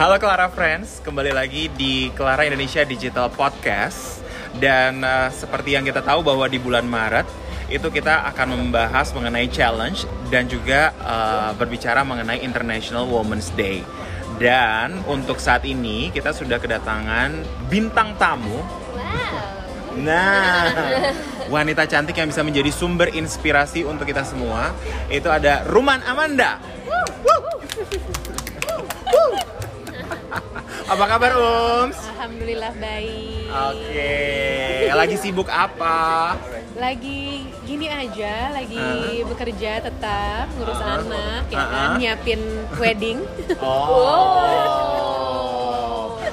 Halo Clara Friends, kembali lagi di Clara Indonesia Digital Podcast Dan uh, seperti yang kita tahu bahwa di bulan Maret itu kita akan membahas mengenai challenge dan juga uh, berbicara mengenai International Women's Day. Dan untuk saat ini kita sudah kedatangan bintang tamu. Wow. Nah, wanita cantik yang bisa menjadi sumber inspirasi untuk kita semua itu ada Ruman Amanda. Apa kabar Ums? Alhamdulillah baik. Oke, lagi sibuk apa? Lagi gini aja, lagi Uh. bekerja tetap ngurus Uh. anak, ya Uh-uh. kan, nyiapin wedding. Oh.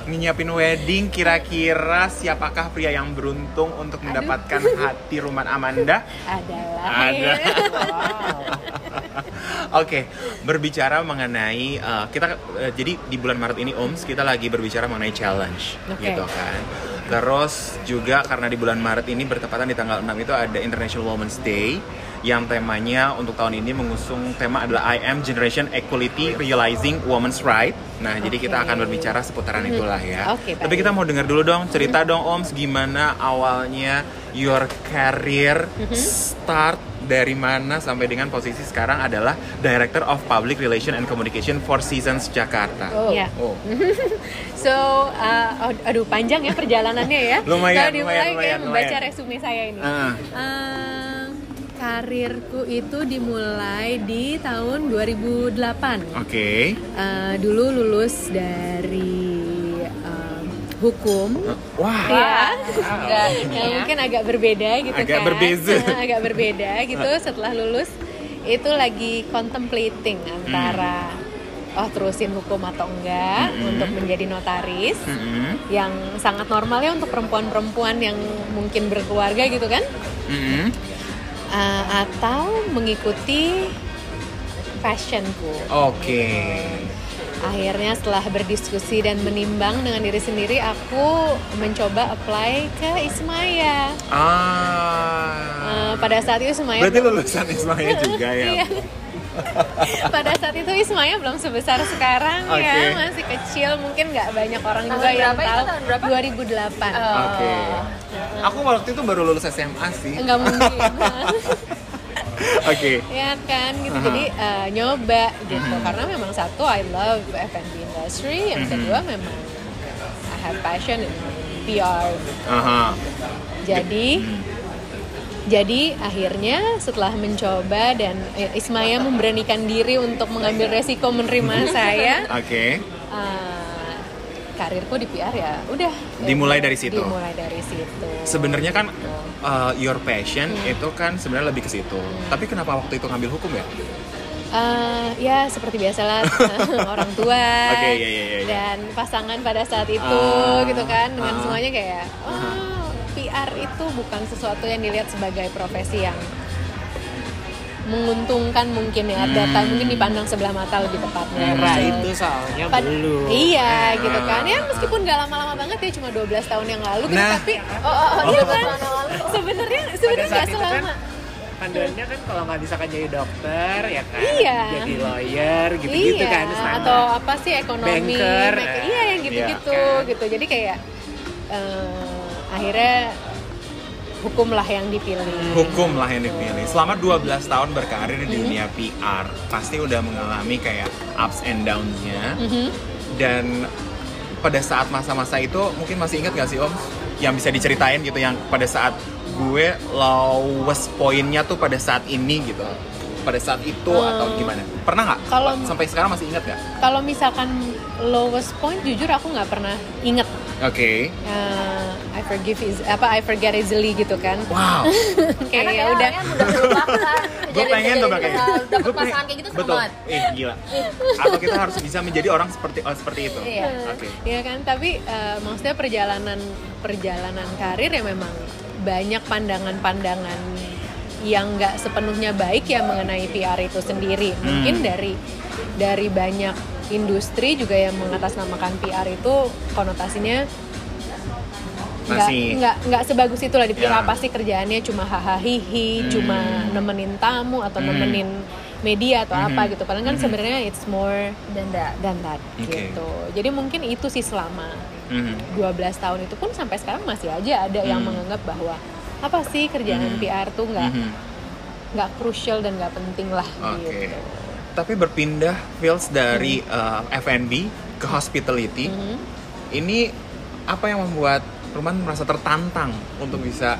Nyiapin wedding kira-kira siapakah pria yang beruntung untuk mendapatkan hati Ruman Amanda? Adalah. Ada. Oke, berbicara mengenai uh, kita uh, jadi di bulan Maret ini Oms kita lagi berbicara mengenai challenge Oke. gitu kan. Terus juga karena di bulan Maret ini bertepatan di tanggal 6 itu ada International Women's Day yang temanya untuk tahun ini mengusung tema adalah I am Generation Equality Realizing Women's Right. Nah, jadi kita akan berbicara seputaran Mhm. itulah ya. Oke, Tapi baik. kita mau dengar dulu dong cerita dong Oms gimana awalnya your career Mhm. start dari mana sampai dengan posisi sekarang adalah Director of Public Relation and Communication Four Seasons Jakarta. Iya. Oh. So, uh, ad- aduh panjang ya perjalanannya ya. Lumayan, Kalau dimulai lumayan, kayak lumayan, membaca lumayan. resume saya ini. Ah. Eh, karirku itu dimulai di tahun 2008. Oke. Eh, dulu lulus dari hukum. Wah. Ya, Wow. ya mungkin agak berbeda gitu Agak kan. berbeza. agak berbeda gitu. Setelah lulus itu lagi contemplating antara oh terusin hukum atau enggak Mm-mm. untuk menjadi notaris Mm-mm. yang sangat normal ya untuk perempuan-perempuan yang mungkin berkeluarga gitu kan Mm-mm. Eh, atau mengikuti passionku Oke. Akhirnya setelah berdiskusi dan menimbang dengan diri sendiri aku mencoba apply ke Ismaya Ah. Eh, pada saat itu Ismaya Berarti belum- lulusan Ismaya juga ya. Iya. pada saat itu Ismaya belum sebesar sekarang Oke. ya masih kecil mungkin nggak banyak orang Tahun juga yang tahu Tahun berapa? 2008 Oke. Aku waktu itu baru lulus SMA sih. nggak mungkin Oke. ya kan gitu jadi eh, nyoba gitu karena memang satu I love F&B industry yang Mhm. kedua memang I have passion in PR Aha. jadi jadi akhirnya setelah mencoba dan eh, Ismaya memberanikan diri untuk mengambil resiko menerima saya Oke. eh, karirku di PR ya udah Dimulai dari situ. dimulai dari situ Sebenarnya kan. Uh, your passion Hmm. itu kan sebenarnya lebih ke situ. Tapi kenapa waktu itu ngambil hukum ya? Eh, ya seperti biasalah orang tua Oke, iya, iya, iya, iya. dan pasangan pada saat itu Ah, gitu kan dengan ah. semuanya kayak oh PR itu bukan sesuatu yang dilihat sebagai profesi yang menguntungkan mungkin ya data Hmm. mungkin dipandang sebelah mata lebih tepatnya. Era So, itu soalnya pad- belum. iya gitu kan ya meskipun nggak lama-lama banget ya cuma 12 tahun yang lalu gitu Nah. tapi oh, oh, oh, iya kan sebenarnya sebenarnya nggak itu kan selama panduannya kan kalau nggak bisa kan jadi dokter ya kan Iya. jadi lawyer gitu-gitu iya, kan standar. atau apa sih ekonomi Banker, eh, iya yang gitu-gitu iya, gitu jadi kayak eh, akhirnya hukum lah yang dipilih Hukum lah yang dipilih. Selama 12 tahun berkarir di dunia PR, pasti udah mengalami kayak ups and downs-nya. Mhm. Dan pada saat masa-masa itu mungkin masih ingat gak sih Om? Yang bisa diceritain gitu yang pada saat gue lowest pointnya tuh pada saat ini gitu. Pada saat itu atau gimana? Pernah nggak? Sampai sekarang masih ingat gak? kalau misalkan lowest point jujur aku nggak pernah inget Oke. Eh, I forgive is apa I forget easily gitu kan Wow. kayak ya udah kan mudah melupakan gue pengen tuh kayak gitu. dapat pasangan kayak gitu seru betul. banget Eh gila. Atau kita harus bisa menjadi orang seperti oh, seperti itu. Iya. Oke. ya kan tapi eh, maksudnya perjalanan perjalanan karir ya memang banyak pandangan-pandangan yang nggak sepenuhnya baik ya mengenai PR itu sendiri mungkin dari dari banyak industri juga yang mengatasnamakan PR itu konotasinya nggak nggak nggak sebagus itulah dipikir Ya. apa sih kerjaannya cuma hahaha hihi Hmm. cuma nemenin tamu atau Hmm. nemenin media atau apa Mhm. gitu padahal kan Mhm. sebenarnya it's more dan that. than that Oke. gitu jadi mungkin itu sih selama Mhm. 12 tahun itu pun sampai sekarang masih aja ada yang Hmm. menganggap bahwa apa sih kerjaan Hmm. PR tuh nggak Mhm. nggak crucial dan nggak penting lah Oke. gitu Tapi berpindah feels dari uh, F&B ke hospitality. Mhm. Ini apa yang membuat Ruman merasa tertantang untuk bisa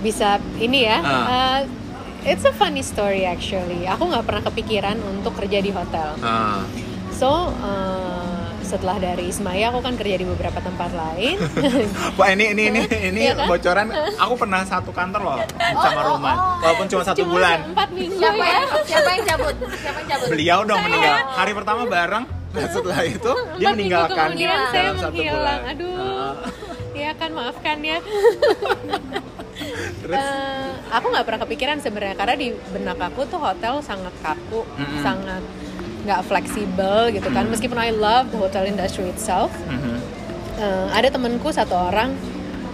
bisa ini ya Ah. uh, it's a funny story actually aku nggak pernah kepikiran untuk kerja di hotel uh, so uh, setelah dari Ismaya aku kan kerja di beberapa tempat lain Wah ini ini ini ini Iya kan? bocoran. Aku pernah satu kantor loh sama oh, Ruman, oh. walaupun cuma satu Cuma bulan. empat minggu Siapa ya yang siapa yang cabut? Siapa yang cabut? Beliau dong meninggal. Hari pertama bareng. Dan setelah itu dia Empat minggu meninggalkan kemudian saya dalam satu menghilang bulan. aduh Uh, ya kan maafkan ya terus Eh, aku nggak pernah kepikiran sebenarnya karena di benak aku tuh hotel sangat kaku, Mm-mm. sangat nggak fleksibel gitu kan. Mm. Meskipun I love the hotel industry itself, Mhm. eh, ada temenku satu orang,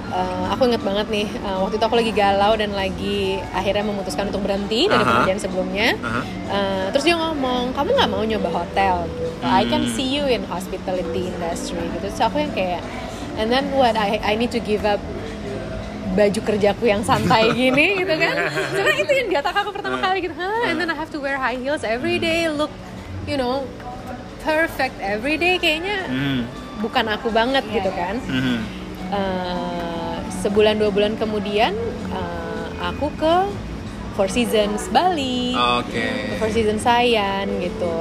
eh, aku inget banget nih, eh, waktu itu aku lagi galau dan lagi akhirnya memutuskan untuk berhenti dari Aha. pekerjaan sebelumnya. Aha. Eh, terus dia ngomong, kamu nggak mau nyoba hotel? Gitu. I can Hmm. see you in hospitality industry gitu. So aku yang kayak, and then what? I I need to give up baju kerjaku yang santai gini gitu kan. Sebenarnya itu yang di otak aku pertama kali gitu. Hah? And then I have to wear high heels every day, look, you know, perfect every day. Kayaknya Mhm. bukan aku banget Iya, gitu iya. kan. Mhm. Eh, sebulan dua bulan kemudian eh, aku ke Four Seasons Bali. Oke. Four Seasons Sayan gitu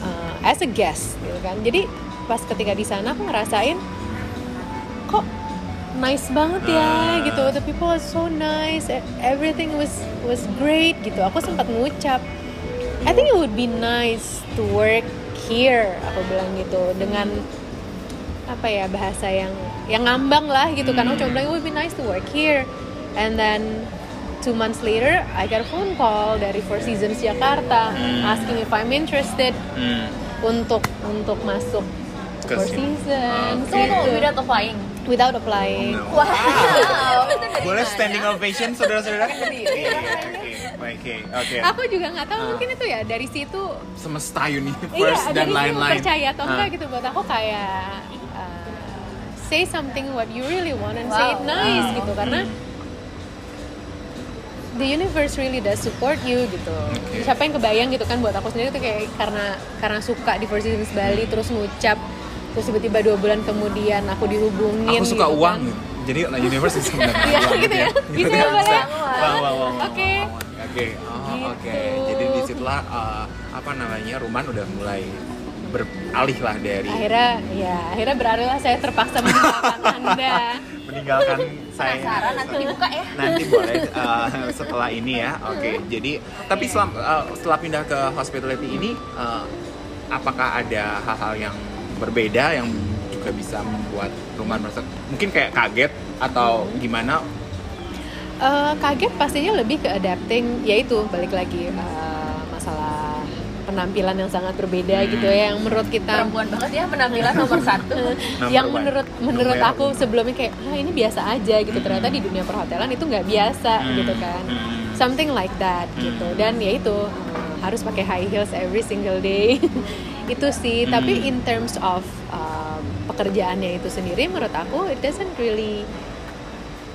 uh, as a guest gitu kan jadi pas ketika di sana aku ngerasain kok nice banget ya Ah. gitu the people are so nice everything was was great gitu aku sempat ngucap I think it would be nice to work here aku bilang gitu dengan apa ya bahasa yang yang ngambang lah gitu kan aku cuma bilang it would be nice to work here and then two months later I got a phone call dari Four Seasons Jakarta Hmm. asking if I'm interested Mhm. untuk untuk masuk Four. Seasons. Tunggu, tunggu, gitu. without applying. Without applying No. Wow. Boleh standing ovation saudara-saudara? Berdiri. Oke, oke, aku juga nggak tahu Ah. mungkin itu ya dari situ Semesta iya universe dan dari situ lain-lain. percaya atau enggak Ah. gitu buat aku kayak uh, say something what you really want and say it Wow. nice Ah. gitu karena the universe really does support you gitu. Oke. Siapa yang kebayang gitu kan buat aku sendiri tuh kayak karena karena suka di Four Seasons Bali terus ngucap terus tiba-tiba dua bulan kemudian aku dihubungin Aku suka gitu uang kan. gitu. Jadi la universe mendapatkan Iya, uang gitu ya. Bisa Gitu ya, kan? boleh. Oke. Oke. Gitu. oke. Jadi di situlah uh, apa namanya Ruman udah mulai beralih lah dari Akhirnya ya akhirnya beralih lah saya terpaksa meninggalkan Anda. meninggalkan saya. Penasaran nanti dibuka ya. Nanti boleh uh, setelah ini ya. Oke. Jadi tapi setelah, uh, setelah pindah ke hospitality ini uh, apakah ada hal-hal yang berbeda yang juga bisa membuat Ruman merasa mungkin kayak kaget atau gimana? Eh, kaget pastinya lebih ke adapting yaitu balik lagi eh, masalah penampilan yang sangat berbeda Hmm. gitu ya yang menurut kita Perempuan banget ya penampilan nomor satu. yang menurut menurut aku sebelumnya kayak ah ini biasa aja gitu ternyata di dunia perhotelan itu nggak biasa Hmm. gitu kan Hmm. something like that Hmm. gitu dan ya itu eh, harus pakai high heels every single day itu sih Hmm. tapi in terms of um, pekerjaannya itu sendiri menurut aku it doesn't really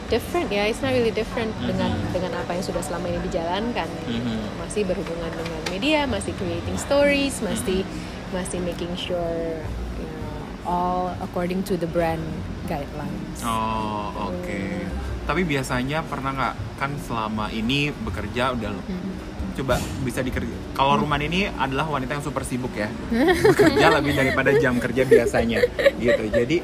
different ya it's not really different Hmm. dengan dengan apa yang sudah selama ini dijalankan Mhm. masih berhubungan dengan media masih creating stories masih masih making sure you know, all according to the brand guidelines Oh, oke. Tapi biasanya pernah nggak kan selama ini bekerja udah Hmm. Coba bisa dikerja. Kalau Ruman ini adalah wanita yang super sibuk ya, bekerja lebih daripada jam kerja biasanya, gitu. Jadi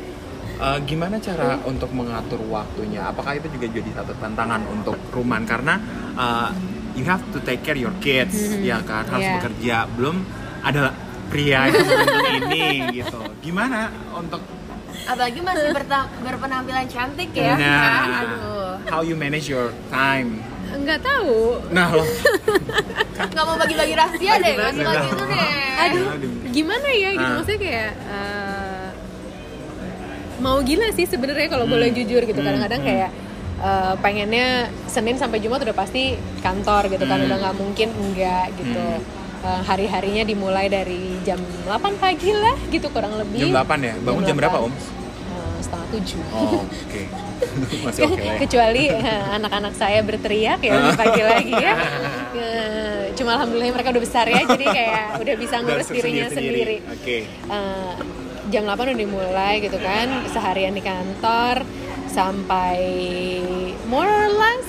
eh, gimana cara untuk mengatur waktunya? Apakah itu juga jadi satu tantangan untuk Ruman karena eh, you have to take care your kids, Mhm. ya kan harus Yeah. bekerja. Belum ada pria yang seperti ini, gitu. Gimana untuk Apalagi masih berpenampilan cantik ya. Nah, Aduh. how you manage your time? Nggak tahu Nah, loh. Nggak mau bagi-bagi rahasia deh, Bagi-bagi bagi-bagi itu deh. aduh gimana ya gitu Ah. maksudnya kayak eh, mau gila sih sebenarnya kalau boleh jujur gitu Hmm, kadang-kadang hmm. kayak eh, pengennya Senin sampai Jumat udah pasti kantor gitu kan Hmm. udah nggak mungkin enggak gitu Hmm. Eh, hari-harinya dimulai dari jam 8 pagi lah gitu kurang lebih. Jam 8 ya? Bangun jam berapa, 8. Om? Eh, setengah tujuh. Oh, oke. Masih oke lah ya. Kecuali anak-anak saya berteriak ya lebih pagi lagi ya. Eh, Cuma alhamdulillah mereka udah besar ya, jadi kayak udah bisa ngurus dirinya sendiri. Oke. Eh, jam 8 udah dimulai gitu kan, seharian di kantor sampai more or less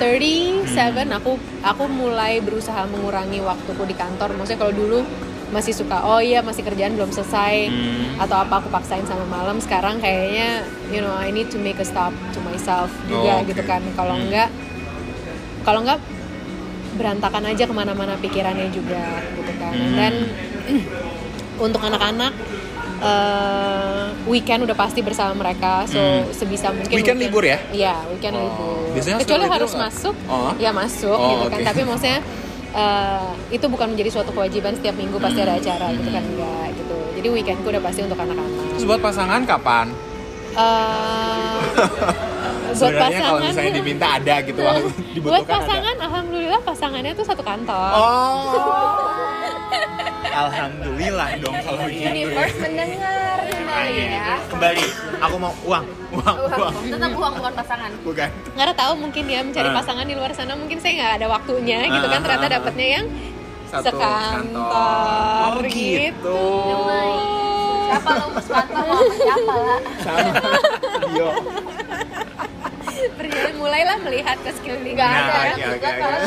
6.30, 7 aku aku mulai berusaha mengurangi waktuku di kantor. Maksudnya kalau dulu masih suka oh iya masih kerjaan belum selesai Hmm. atau apa aku paksain sama malam sekarang kayaknya you know I need to make a stop to myself Oh, juga oke. gitu kan kalau Hmm. enggak kalau enggak berantakan aja ke mana-mana pikirannya juga gitu kan Hmm. dan untuk anak-anak eh, weekend udah pasti bersama mereka so Hmm. sebisa mungkin Weekend libur ya? iya weekend Oh. libur Biasanya kecuali harus masuk Oh. ya masuk Oh, gitu kan tapi maksudnya eh, itu bukan menjadi suatu kewajiban setiap minggu pasti ada acara gitu kan enggak gitu jadi weekendku udah pasti untuk anak-anak Terus buat pasangan kapan? Eh, buat Sebenarnya kalau pasangan misalnya diminta ada gitu waktu buat pasangan alhamdulillah pasangannya tuh satu kantor ada. Oh. Alhamdulillah dong kalau gitu. ya. Universe mendengar kembali ya. Kembali, aku mau uang, uang, uang. Tetap uang bukan pasangan. Bukan. nggak tahu mungkin ya mencari Ah. pasangan di luar sana mungkin saya nggak ada waktunya gitu Ah, kan ternyata ah, ah. dapatnya yang Satu sekantor Oh gitu. Siapa lo mau kantor lo sama siapa lah? Sama. Dio. Perjalanan mulailah melihat ke sekeliling Nggak Nah, ada juga oke. kalau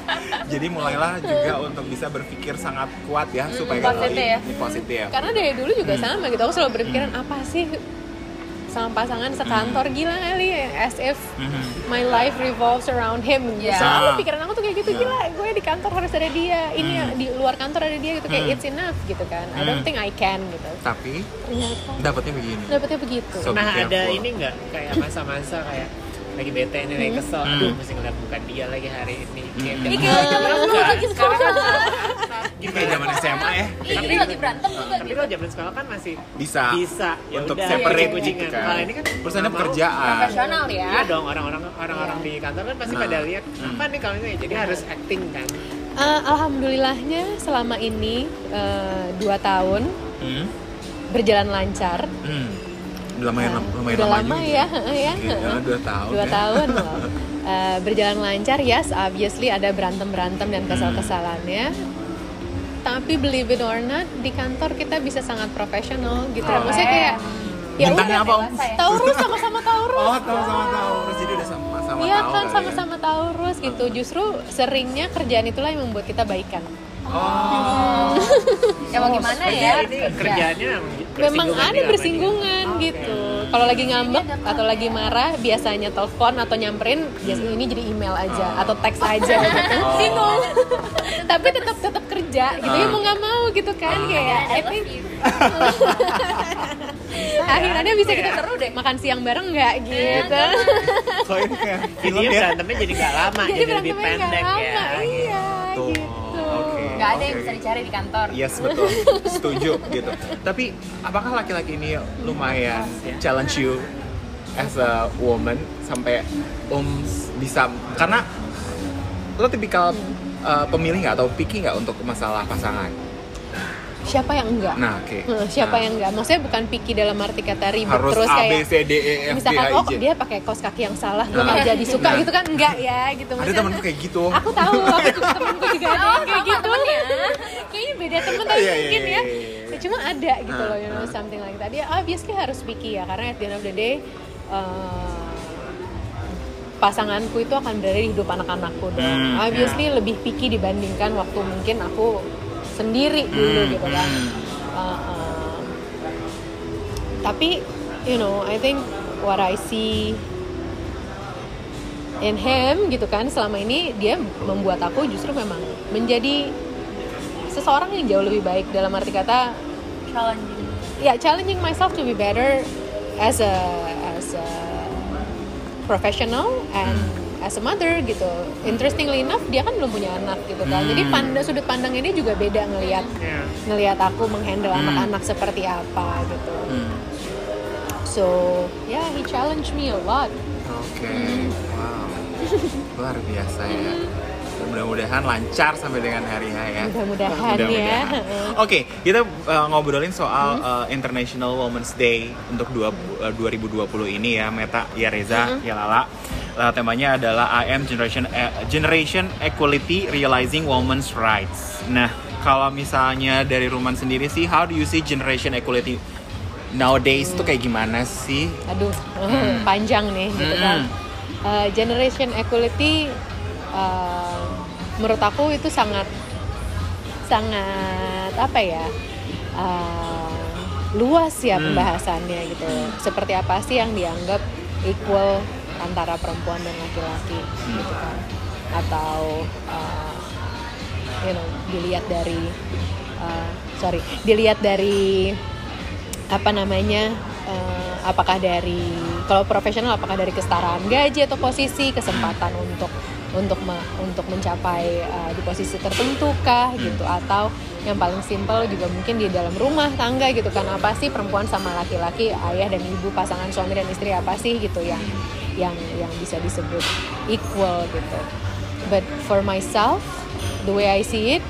Jadi mulailah juga untuk bisa berpikir sangat kuat ya supaya nggak positif ya. positif. karena dari dulu juga Hmm. sama gitu aku selalu berpikiran apa sih sama pasangan sekantor gila kali ya as if Mhm. my life revolves around him gitu. Iya. Selalu Ah. pikiran aku tuh kayak gitu gila, gue di kantor harus ada dia, ini ya, di luar kantor ada dia gitu kayak Hmm. it's enough gitu kan. I don't Hmm. think I can gitu. Tapi Ternyata dapatnya begini. dapetnya begitu. So- Nah ada careful. ini nggak kayak masa-masa kayak lagi bete nih lagi kesel, Hmm. aduh mesti ngeliat bukan dia lagi hari ini. Kayak Hmm. Ih, kayak kan Ini kayak zaman SMA ya. Ih, ini lagi berantem juga tapi gitu. kalau zaman sekolah kan masih Bisa. bisa ya Untuk udah, separate ya, gitu kan. Kalau ini kan Terus ada nggak mau. pekerjaan. Profesional ya. Iya dong orang-orang orang-orang di kantor kan pasti Nah. pada lihat apa nih kalau ini jadi harus acting kan. Eh, alhamdulillahnya selama ini eh, dua tahun Hmm. berjalan lancar. Hmm. Udah lumayan, Eh, lumayan udah lama, ya, ya. Ya, dua tahun. dua ya. tahun loh. Eh, berjalan lancar, yes, obviously ada berantem-berantem dan kesal-kesalannya. Tapi believe it or not, di kantor kita bisa sangat profesional gitu. Oh. Maksudnya kayak ya Bintangnya udah, apa, ya. Taurus sama-sama Taurus. Oh, tahu sama tahu. Terus jadi udah sama-sama Iya kan kali ya. sama-sama Taurus gitu. Justru seringnya kerjaan itulah yang membuat kita baikan. Oh. Ya mau gimana ya? Ini kerjaannya Memang bersinggungan ada nih bersinggungan gitu. Kalau lagi ngambek atau lagi marah, biasanya telepon atau nyamperin, biasanya ini jadi email aja Oh. atau teks aja gitu. Oh. Bingung. Tapi tetap tetap kerja gitu ya Ah. mau nggak mau gitu kan Ah. kayak I think akhirnya bisa kita seru deh makan siang bareng nggak gitu. Kok ini kayak Jadi film ya berantemnya jadi nggak lama, jadi, lebih berantemnya nggak pendek lama, ya. Iya Tuh, gitu. Oke. Gak ada yang bisa dicari di kantor. Yes betul, setuju gitu. Tapi apakah laki-laki ini lumayan challenge you as a woman sampai om bisa karena lo tipikal uh, pemilih nggak atau picky nggak untuk masalah pasangan? Siapa yang enggak? Nah, oke. Hmm, siapa Nah, yang enggak? Maksudnya bukan picky dalam arti kata ribet harus terus A B kayak C D E F misalkan oh dia pakai kaos kaki yang salah gue Nah. jadi suka Nah. gitu kan enggak ya gitu Ada Maksudnya, temenku kayak gitu. aku tahu aku juga temenku juga ada yang kayak sama gitu temennya. kayaknya beda temen tapi Iya, iya, mungkin iya, ya. Ya, cuma ada gitu loh you know ah. something like that ya obviously harus picky ya karena at the end of the day eh, pasanganku itu akan berada di hidup anak-anakku Hmm, obviously lebih picky dibandingkan waktu mungkin aku sendiri dulu Hmm, gitu kan hmm. Uh, uh, tapi you know I think what I see in him gitu kan selama ini dia membuat aku justru memang menjadi seseorang yang jauh lebih baik dalam arti kata Challenging. ya challenging myself to be better as a as a professional and as a mother gitu. Interestingly enough dia kan belum punya anak gitu kan. Jadi Hmm. pandang sudut pandangnya dia juga beda ngelihat Ya. ngelihat aku menghandle Hmm. anak-anak seperti apa gitu. Hmm. So yeah, he challenged me a lot. Oke, wow, luar biasa ya. mudah-mudahan lancar sampai dengan hari H ya. Mudah-mudahan ya. Oke, kita uh, ngobrolin soal uh, International Women's Day untuk dua, uh, 2020 ini ya, Meta, ya Reza, ya Lala. Uh, temanya adalah I am Generation uh, Generation Equality Realizing Women's Rights. Nah, kalau misalnya dari Ruman sendiri sih, how do you see Generation Equality nowadays tuh kayak gimana sih? Aduh, panjang nih gitu kan. Uh, generation equality uh, menurut aku itu sangat sangat apa ya? uh, luas ya Hmm. pembahasannya gitu. Seperti apa sih yang dianggap equal antara perempuan dan laki-laki gitu kan? Atau uh, you know, dilihat dari uh, sorry, dilihat dari apa namanya eh, apakah dari kalau profesional apakah dari kesetaraan gaji atau posisi kesempatan untuk untuk me- untuk mencapai eh, di posisi tertentu kah gitu. Atau yang paling simpel juga mungkin di dalam rumah tangga gitu kan. Apa sih perempuan sama laki-laki ayah dan ibu pasangan suami dan istri apa sih gitu yang yang yang bisa disebut equal gitu. But for myself the way I see it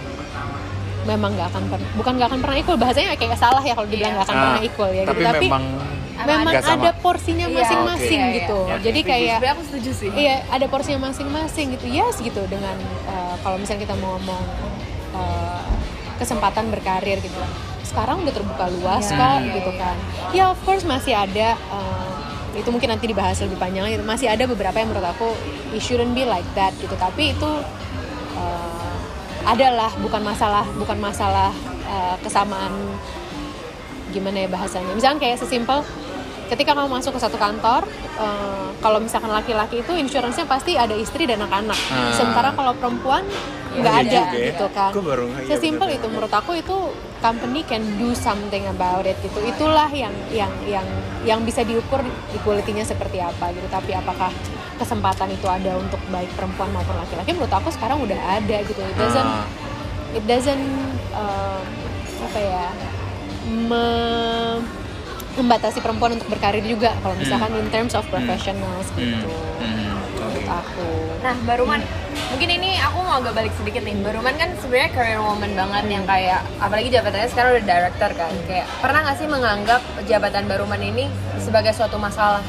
memang nggak akan pernah bukan nggak akan pernah equal. Bahasanya kayak salah ya kalau dibilang nggak akan Ah, pernah equal ya tapi gitu. tapi memang memang nggak sama. ada porsinya Iya, masing-masing oke, iya, gitu. Iya. jadi kayak aku setuju sih. iya ada porsinya masing-masing gitu. Yes gitu. Dengan uh, kalau misalnya kita mau ngomong uh, kesempatan berkarir gitu. Sekarang udah terbuka luas Iya, kok iya, gitu iya. kan. Ya of course masih ada uh, itu mungkin nanti dibahas lebih panjang lagi. Masih ada beberapa yang menurut aku it shouldn't be like that gitu. Tapi itu uh, adalah bukan masalah bukan masalah uh, kesamaan gimana ya bahasanya. Misalkan kayak sesimpel ketika kamu masuk ke satu kantor uh, kalau misalkan laki-laki itu insuransinya pasti ada istri dan anak-anak. Ah. sementara kalau perempuan nggak Iya ada juga ya. gitu kan. Iya, sesimpel itu. Menurut aku itu company can do something about it gitu. Itulah yang yang yang yang bisa diukur equality-nya seperti apa gitu. Tapi apakah kesempatan itu ada untuk baik perempuan maupun laki-laki? Menurut aku sekarang udah ada gitu. It doesn't Ah. it doesn't um, apa ya me- membatasi perempuan untuk berkarir juga kalau misalkan in terms of professionals gitu. Hmm, oke. menurut aku. Nah, Baruman, mungkin ini aku mau agak balik sedikit nih. Baruman kan sebenarnya career woman banget yang kayak apalagi jabatannya sekarang udah director kan. Kayak pernah nggak sih menganggap jabatan Baruman ini sebagai suatu masalah?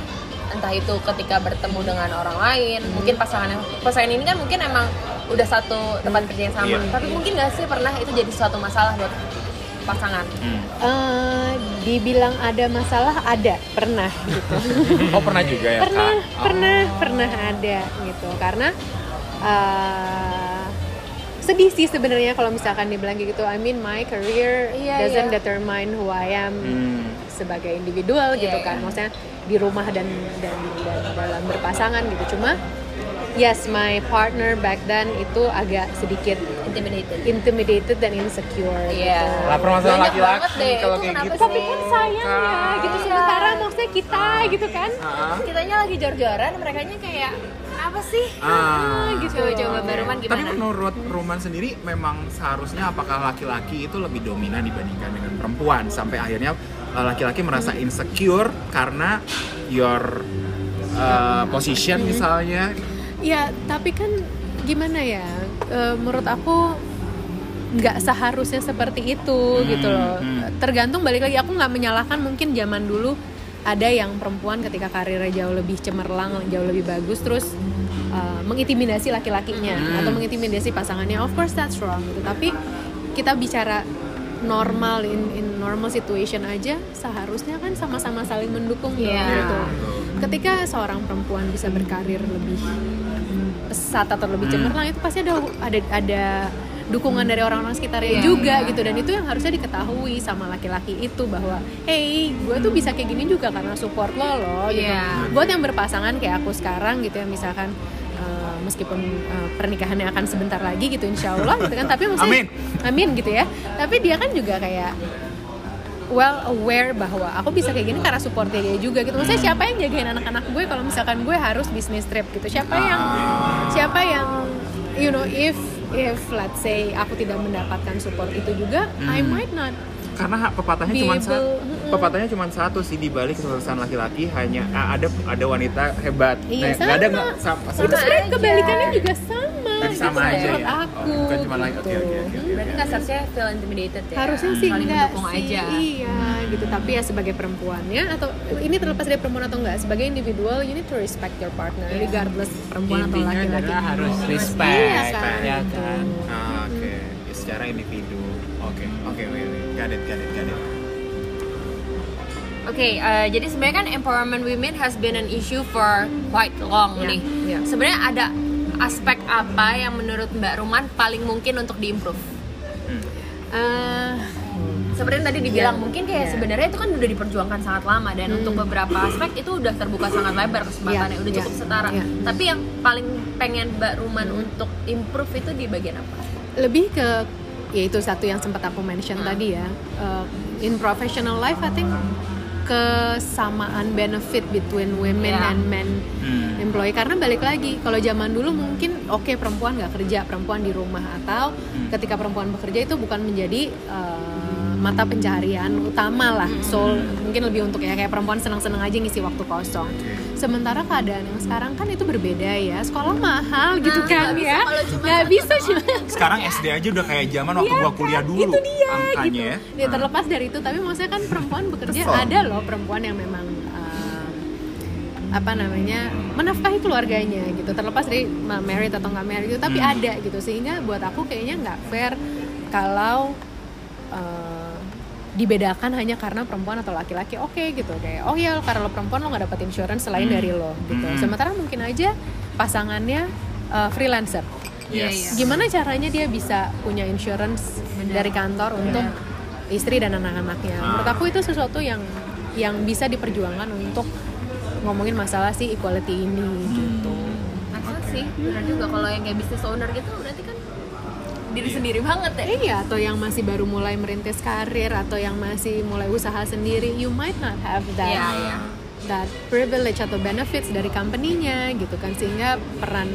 Entah itu ketika bertemu dengan orang lain, mungkin pasangan yang pasangan ini kan mungkin emang udah satu tempat kerja yang sama. Iya. Tapi mungkin nggak sih pernah itu jadi suatu masalah buat pasangan? Hmm. Eh, dibilang ada masalah ada pernah gitu Oh pernah juga ya pernah Kak? Oh. pernah pernah ada gitu karena eh, sedih sih sebenarnya kalau misalkan dibilang gitu I mean my career Iya, doesn't iya. determine who I am Hmm. sebagai individual gitu Iya, kan iya. maksudnya di rumah dan dan dan dalam berpasangan gitu cuma yes my partner back then itu agak sedikit Intimidated. intimidated dan insecure Iya. gitu. Lah permasalahan laki-laki kalau kayak gitu. tapi kan sayang ya Kan. gitu Iya. sementara maksudnya kita gitu kan Ah. Kitanya lagi jor-joran, mereka kayak apa sih? Ah. gitu. Coba Baruman Tapi gimana? menurut Roman sendiri memang seharusnya apakah laki-laki itu lebih dominan dibandingkan dengan perempuan sampai akhirnya uh, laki-laki merasa insecure karena your uh, position misalnya Ya, tapi kan gimana ya? E, menurut aku nggak seharusnya seperti itu Hmm, gitu loh. hmm. Tergantung balik lagi. Aku nggak menyalahkan mungkin zaman dulu ada yang perempuan ketika karirnya jauh lebih cemerlang, jauh lebih bagus, terus e, mengintimidasi laki-lakinya Hmm. atau mengintimidasi pasangannya. Of course that's wrong gitu. Tapi kita bicara normal in, in normal situation aja seharusnya kan sama-sama saling mendukung dong, Iya. gitu. Ketika seorang perempuan bisa berkarir lebih pesat atau lebih Hmm. cemerlang itu pasti ada ada ada dukungan dari orang-orang sekitarnya Iya. juga gitu. Dan itu yang harusnya diketahui sama laki-laki itu bahwa hey gue tuh bisa kayak gini juga karena support lo loh gitu. Iya. buat yang berpasangan kayak aku sekarang gitu ya misalkan eh, meskipun eh, pernikahannya akan sebentar lagi gitu insya Allah gitu kan. Tapi maksudnya Amin. amin gitu ya. Tapi dia kan juga kayak well aware bahwa aku bisa kayak gini karena supportnya dia juga gitu. Maksudnya siapa yang jagain anak-anak gue? Kalau misalkan gue harus bisnis trip gitu siapa yang siapa yang you know if if let's say aku tidak mendapatkan support itu juga I Hmm. might not karena hak pepatahnya cuma satu pepatahnya cuma satu sih di balik kesuksesan laki-laki hanya ah, ada ada wanita hebat Iya, Nah, nggak ada sama. nggak sama, itu sama. sebenarnya aja. kebalikannya juga sama Berarti sama gitu aja ya? aku Oh, bukan cuma like, gitu. oke, oke, oke. Berarti nggak seharusnya feel intimidated ya? harusnya sih enggak sih aja. iya gitu tapi ya sebagai perempuannya atau ini terlepas dari perempuan atau enggak sebagai individual you need to respect your partner regardless perempuan atau Intinya laki-laki adalah harus Iya respect, kan, ya gitu. kan. Ah, Oke, Ya, secara individu. Oke, oke, wait, wait. Got it, got it, got it. Oke, eh, jadi sebenarnya kan empowerment women has been an issue for quite long Ya, nih. ya. Sebenarnya ada aspek apa yang menurut Mbak Ruman paling mungkin untuk diimprove? Eh, Seperti yang tadi dibilang, Iya, mungkin kayak iya. sebenarnya itu kan udah diperjuangkan sangat lama dan Hmm. untuk beberapa aspek itu udah terbuka sangat lebar kesempatannya, Iya, udah cukup setara. iya. Tapi yang paling pengen Mbak Ruman untuk improve itu di bagian apa? lebih ke ya itu satu yang sempat aku mention Hmm. tadi ya Eh, in professional life I think kesamaan benefit between women Yeah. and men Hmm. employee karena balik lagi kalau zaman dulu mungkin oke perempuan nggak kerja perempuan di rumah atau Hmm. ketika perempuan bekerja itu bukan menjadi eh, mata pencaharian utama lah so mungkin lebih untuk ya kayak perempuan senang-senang aja ngisi waktu kosong sementara keadaan yang sekarang kan itu berbeda ya sekolah mahal gitu Nah, kan ya nggak bisa cuma Sekarang SD aja udah kayak zaman waktu Iya gua kuliah kan? dulu itu dia angkanya gitu. ya. Ya, terlepas dari itu tapi maksudnya kan perempuan bekerja Kesel. ada loh perempuan yang memang um, apa namanya menafkahi keluarganya gitu terlepas dari ma- married atau nggak married gitu tapi Hmm. ada gitu sehingga buat aku kayaknya nggak fair kalau dibedakan hanya karena perempuan atau laki-laki. Oke gitu. Kayak oh ya karena lo perempuan lo nggak dapat insurance selain Hmm. dari lo gitu. Hmm. sementara mungkin aja pasangannya uh, freelancer. Iya, Yes. gimana caranya dia bisa punya insurance dari kantor untuk istri dan anak-anaknya? Ah. menurut aku itu sesuatu yang yang bisa diperjuangkan untuk ngomongin masalah si equality ini gitu. Maksud sih, benar juga. Kalau yang kayak business owner gitu berarti diri sendiri banget ya. iya atau yang masih baru mulai merintis karir atau yang masih mulai usaha sendiri you might not have that Iya, iya. that privilege atau benefits dari company-nya gitu kan sehingga peran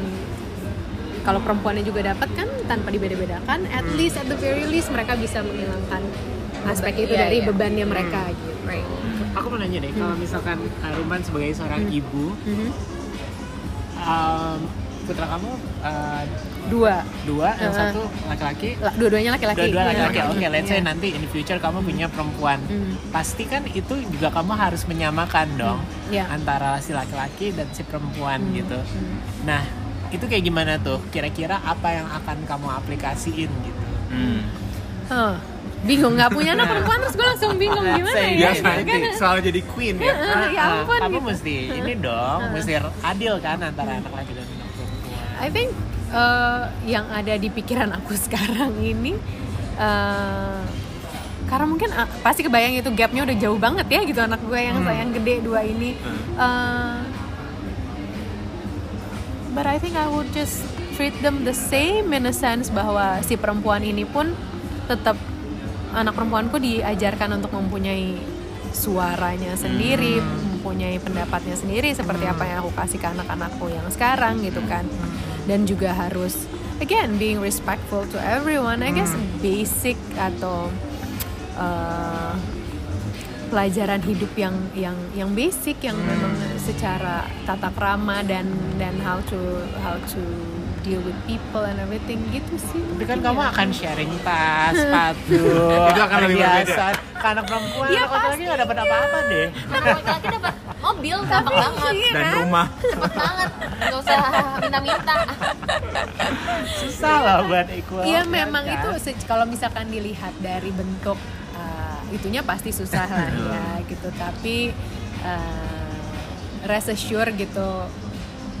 kalau perempuannya juga dapat kan tanpa dibeda-bedakan at least at the very least mereka bisa menghilangkan aspek itu Iya, dari iya. bebannya mereka gitu Right. Aku mau nanya deh, kalau misalkan Ruman sebagai seorang ibu, Mhm. um, putra kamu uh, dua dua, yang Uh-uh. satu laki-laki, La- dua-duanya laki-laki dua-dua Iya. laki-laki. Oke, let's say Iya. nanti in the future kamu punya perempuan. Hmm. Pasti kan itu juga kamu harus menyamakan dong Iya. antara si laki-laki dan si perempuan Hmm. gitu. Hmm. Nah, itu kayak gimana tuh? Kira-kira apa yang akan kamu aplikasiin gitu? Hmm. Huh. bingung nggak punya anak perempuan terus gue langsung bingung gimana Say ya Biasa nanti selalu jadi queen ya. ya ampun kamu gitu. mesti ini dong, mesti adil kan antara anak laki dan. I think uh, yang ada di pikiran aku sekarang ini uh, karena mungkin uh, pasti kebayang itu gapnya udah jauh banget ya gitu anak gue yang yang gede dua ini. Uh, but I think I would just treat them the same in a sense bahwa si perempuan ini pun tetap anak perempuanku diajarkan untuk mempunyai suaranya sendiri, mempunyai pendapatnya sendiri seperti apa yang aku kasih ke anak-anakku yang sekarang gitu kan. Dan juga harus again being respectful to everyone. I guess basic atau uh, pelajaran hidup yang yang yang basic yang memang secara tata krama dan dan how to how to deal with people and everything gitu sih. Tapi kan kamu ya. akan sharing tas, sepatu, Itu akan lebih berbeda. Ke anak perempuan, anak laki nggak dapat apa-apa deh. Anak laki-laki dapat mobil gampang banget. Iya Dan kan? rumah. Cepet banget. Gak usah minta-minta. Susah lah buat equal. Iya ya memang kan? itu kalau misalkan dilihat dari bentuk uh, itunya pasti susah lah ya gitu tapi uh, rest assure gitu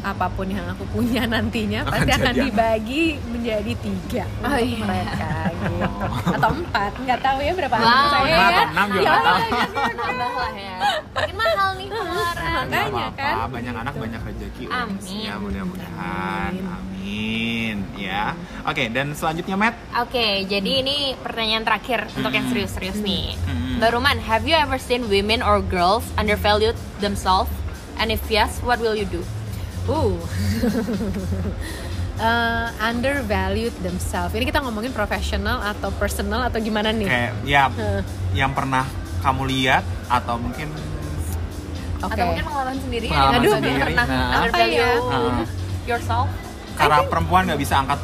apa pun yang aku punya nantinya Akan pasti akan dibagi menjadi tiga Oh, untuk iya. mereka gitu atau empat nggak tahu ya berapa Wow, anak saya lima ya atau enam juga Ya Tambah lah ya. Makin mahal nih pengeluaran. Makanya apa-apa, kan. banyak anak banyak rezeki. Amin. ya mudah-mudahan Amin. amin ya oke dan selanjutnya Matt Oke, jadi ini pertanyaan terakhir untuk yang serius-serius nih. Hmm. Mbak Ruman, have you ever seen women or girls undervalued themselves? And if yes, what will you do? Uh. Uh, undervalued themselves. Ini kita ngomongin profesional atau personal atau gimana nih? kayak ya Heeh. yang pernah kamu lihat atau mungkin Oke. Atau mungkin pengalaman sendiri Pengalaman Aduh, sendiri. pernah Nah. undervalue Apa ya? yourself? karena perempuan nggak bisa angkat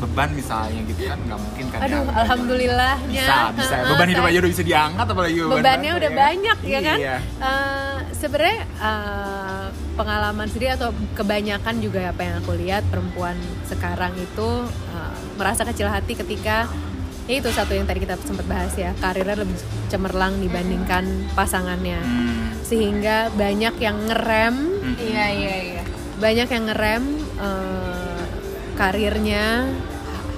beban misalnya gitu kan nggak mungkin kan Aduh, diangkat. alhamdulillahnya. bisa bisa beban hidup aja udah bisa diangkat apalagi beban bebannya udah ya. banyak ya kan iya. Eh, sebenarnya eh, pengalaman sendiri atau kebanyakan juga apa yang aku lihat perempuan sekarang itu eh, merasa kecil hati ketika ya itu satu yang tadi kita sempat bahas ya karirnya lebih cemerlang dibandingkan pasangannya Hmm. sehingga banyak yang ngerem Iya iya iya. banyak yang ngerem eh, karirnya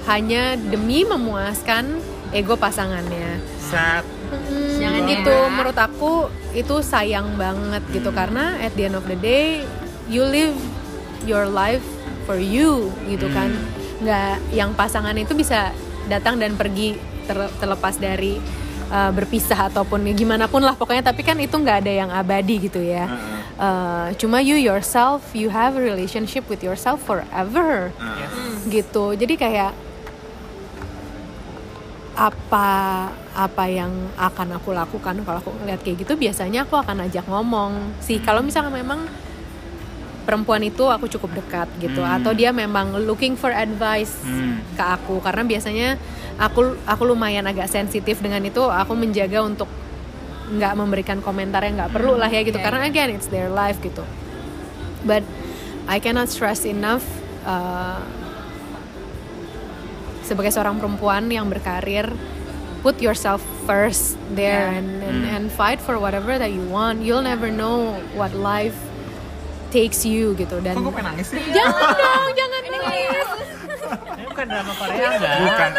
hanya demi memuaskan ego pasangannya Sad. Hmm, Jangan itu ya. menurut aku itu sayang banget gitu. Karena at the end of the day you live your life for you gitu kan. Nggak yang pasangan itu bisa datang dan pergi ter- terlepas dari uh, berpisah ataupun ya gimana pun lah pokoknya. Tapi kan itu nggak ada yang abadi gitu ya. Heeh. Uh, cuma you yourself you have a relationship with yourself forever. Heeh. gitu. Jadi kayak apa apa yang akan aku lakukan kalau aku ngeliat kayak gitu biasanya aku akan ajak ngomong sih kalau misalnya memang perempuan itu aku cukup dekat gitu Hmm. atau dia memang looking for advice Hmm. ke aku karena biasanya aku aku lumayan agak sensitif dengan itu aku menjaga untuk nggak memberikan komentar yang nggak perlu lah ya gitu Oke. karena again it's their life gitu but I cannot stress enough uh, sebagai seorang perempuan yang berkarir put yourself first there Yeah. and and, Hmm. and fight for whatever that you want. You'll never know what life takes you gitu. Dan Kok gue pengen nangis sih? jangan dong jangan nangis. Ini bukan drama Korea enggak? Bukan.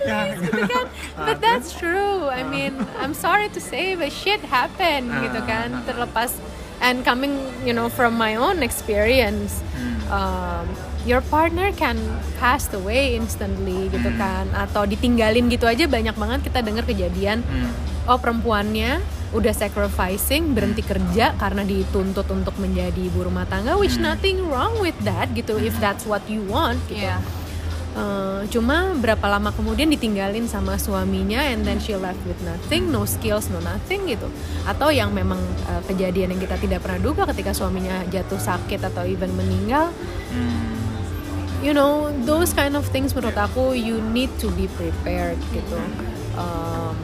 Ya, gitu kan but that's true. I mean I'm sorry to say but shit happen gitu kan terlepas. And coming you know from my own experience um, your partner can pass away instantly gitu kan. Atau ditinggalin gitu aja banyak banget kita dengar kejadian. Hmm. oh perempuannya udah sacrificing berhenti kerja karena dituntut untuk menjadi ibu rumah tangga which nothing wrong with that gitu if that's what you want gitu. Iya. Uh, cuma berapa lama kemudian ditinggalin sama suaminya and then she left with nothing, no skills, no nothing gitu. Atau yang memang uh, kejadian yang kita tidak pernah duga ketika suaminya jatuh sakit atau even meninggal. Hmm. You know, those kind of things menurut aku you need to be prepared gitu. Um,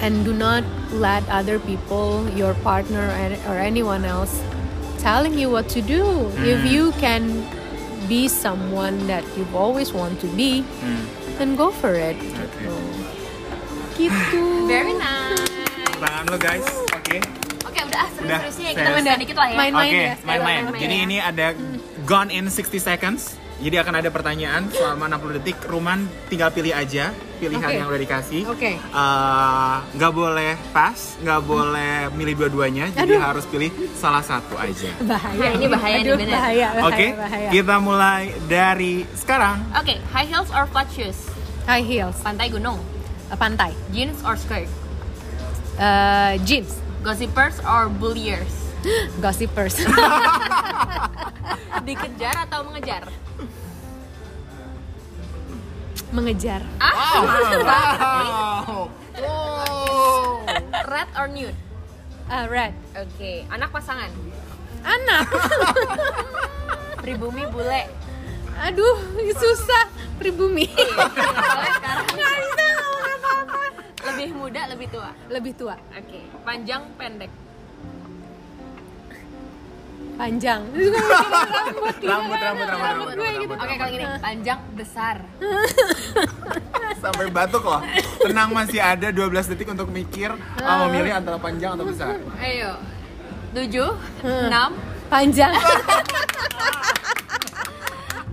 and do not let other people, your partner or- or anyone else telling you what to do. If you can be someone that you've always want to be, Hmm. then go for it. Gitu. Gitu. Very nice. Tangan lo guys, oke. Oke udah ah Udah, serius. kita main dikit lah ya. Main-main Oke, ya, main-main. Jadi ya. ini ada gone in 60 seconds. Jadi akan ada pertanyaan selama 60 detik. Ruman tinggal pilih aja pilihan Oke. yang udah dikasih. Oke. Eh, nggak boleh pas, nggak boleh milih dua-duanya. Jadi harus pilih salah satu aja. Bahaya. Ini bahaya nih, Aduh, bener. Bahaya, bahaya, Oke, bahaya. kita mulai dari sekarang. Oke, high heels or flat shoes? High heels, Pantai gunung, uh, pantai, jeans or skirt? Uh, jeans, Gossipers or bulliers? gossipers, Dikejar atau mengejar? Mengejar, Ah, Wow. red or nude? uh, red, Oke, anak pasangan. anak, Pribumi bule. aduh susah pribumi, nggak bisa apa-apa, lebih muda, lebih tua. lebih tua, Oke, panjang pendek. Panjang, mikirin rambut, Rambut, kan, rambut, rambut, rambut, gue gitu, Oke, kalau gini, panjang besar. Sampai batuk loh. Tenang masih ada 12 detik untuk mikir oh, mau milih antara panjang atau besar. Ayo. 7 6 panjang,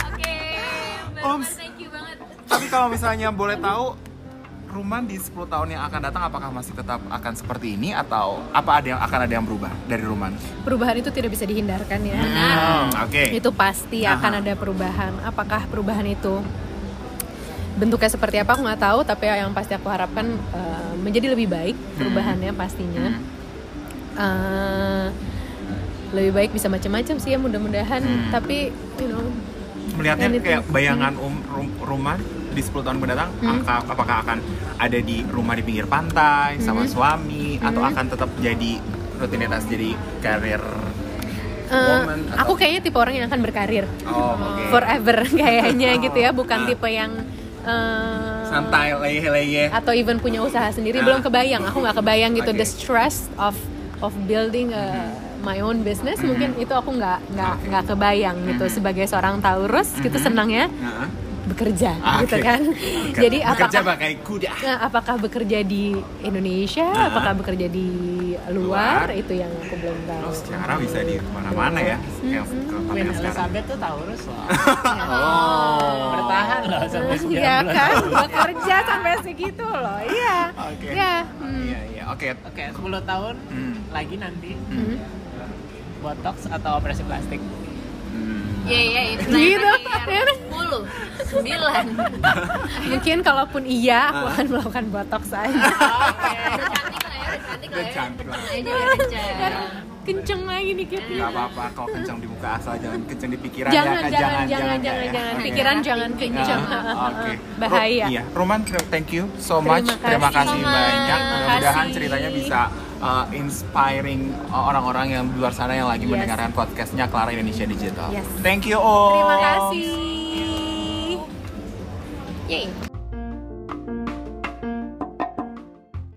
Oke, Oms. Roman, thank you banget. Tapi kalau misalnya boleh tahu Ruman di 10 tahun yang akan datang apakah masih tetap akan seperti ini atau apa ada yang akan ada yang berubah dari Ruman? perubahan itu tidak bisa dihindarkan ya. Hmm, Oke. itu pasti Aha. akan ada perubahan. Apakah perubahan itu bentuknya seperti apa aku nggak tahu, tapi yang pasti aku harapkan eh, menjadi lebih baik perubahannya pastinya. Hmm. Eh, lebih baik bisa macam-macam sih ya mudah-mudahan. Hmm. Tapi you know Melihatnya kayak bayangan um, rum- Ruman di 10 tahun mendatang Hmm. aka- apakah akan ada di rumah di pinggir pantai sama Hmm. suami atau Hmm. akan tetap jadi rutinitas jadi karir Eh, woman aku kayaknya tipe orang yang akan berkarir Oh, oke. forever kayaknya Oh, gitu ya, bukan ah. tipe yang eh, Santai, leye-leye. atau even punya usaha sendiri Ah. belum kebayang. Aku nggak kebayang gitu Oke. the stress of of building a, my own business mungkin itu aku nggak nggak nggak kebayang gitu sebagai seorang Taurus gitu senang ya Nah, bekerja Ah, gitu kan. Jadi bekerja apakah pakai kuda. Nah, apakah bekerja di Indonesia, Ah. apakah bekerja di Luar. luar, itu yang aku belum tahu. Oh, secara bisa di mana-mana ya. Kayak Hmm. Queen. Elizabeth tuh Taurus loh. Oh. Bertahan loh sampai 9 Iya bulan. kan, bekerja sampai segitu loh. Iya. Oke. Iya. hmm. Iya, iya. Oke. Oke, 10 tahun Hmm. lagi nanti Hmm. botox atau operasi plastik. Hmm. Iya iya itu. Gitu. Sepuluh, sembilan. Mungkin kalaupun iya, aku akan melakukan botox saja. Cantik lah ya, cantik lah ya. cantik lah. Aja udah kencang. Kenceng lagi dikit. Gak apa-apa kalau kencang di muka asal jangan kencang di pikiran Jangan, ya jangan, jangan, jangan, ya. jangan. Oke. Pikiran jangan kenceng. Ah, Oke. Bahaya. Ro- iya, Roman, thank you so much. Terima kasih. banyak. Mudah-mudahan ceritanya bisa uh, inspiring uh, orang-orang yang di luar sana yang lagi Yes. mendengarkan podcastnya Clara Indonesia Digital. Yes. Thank you all. Terima kasih. Yeay.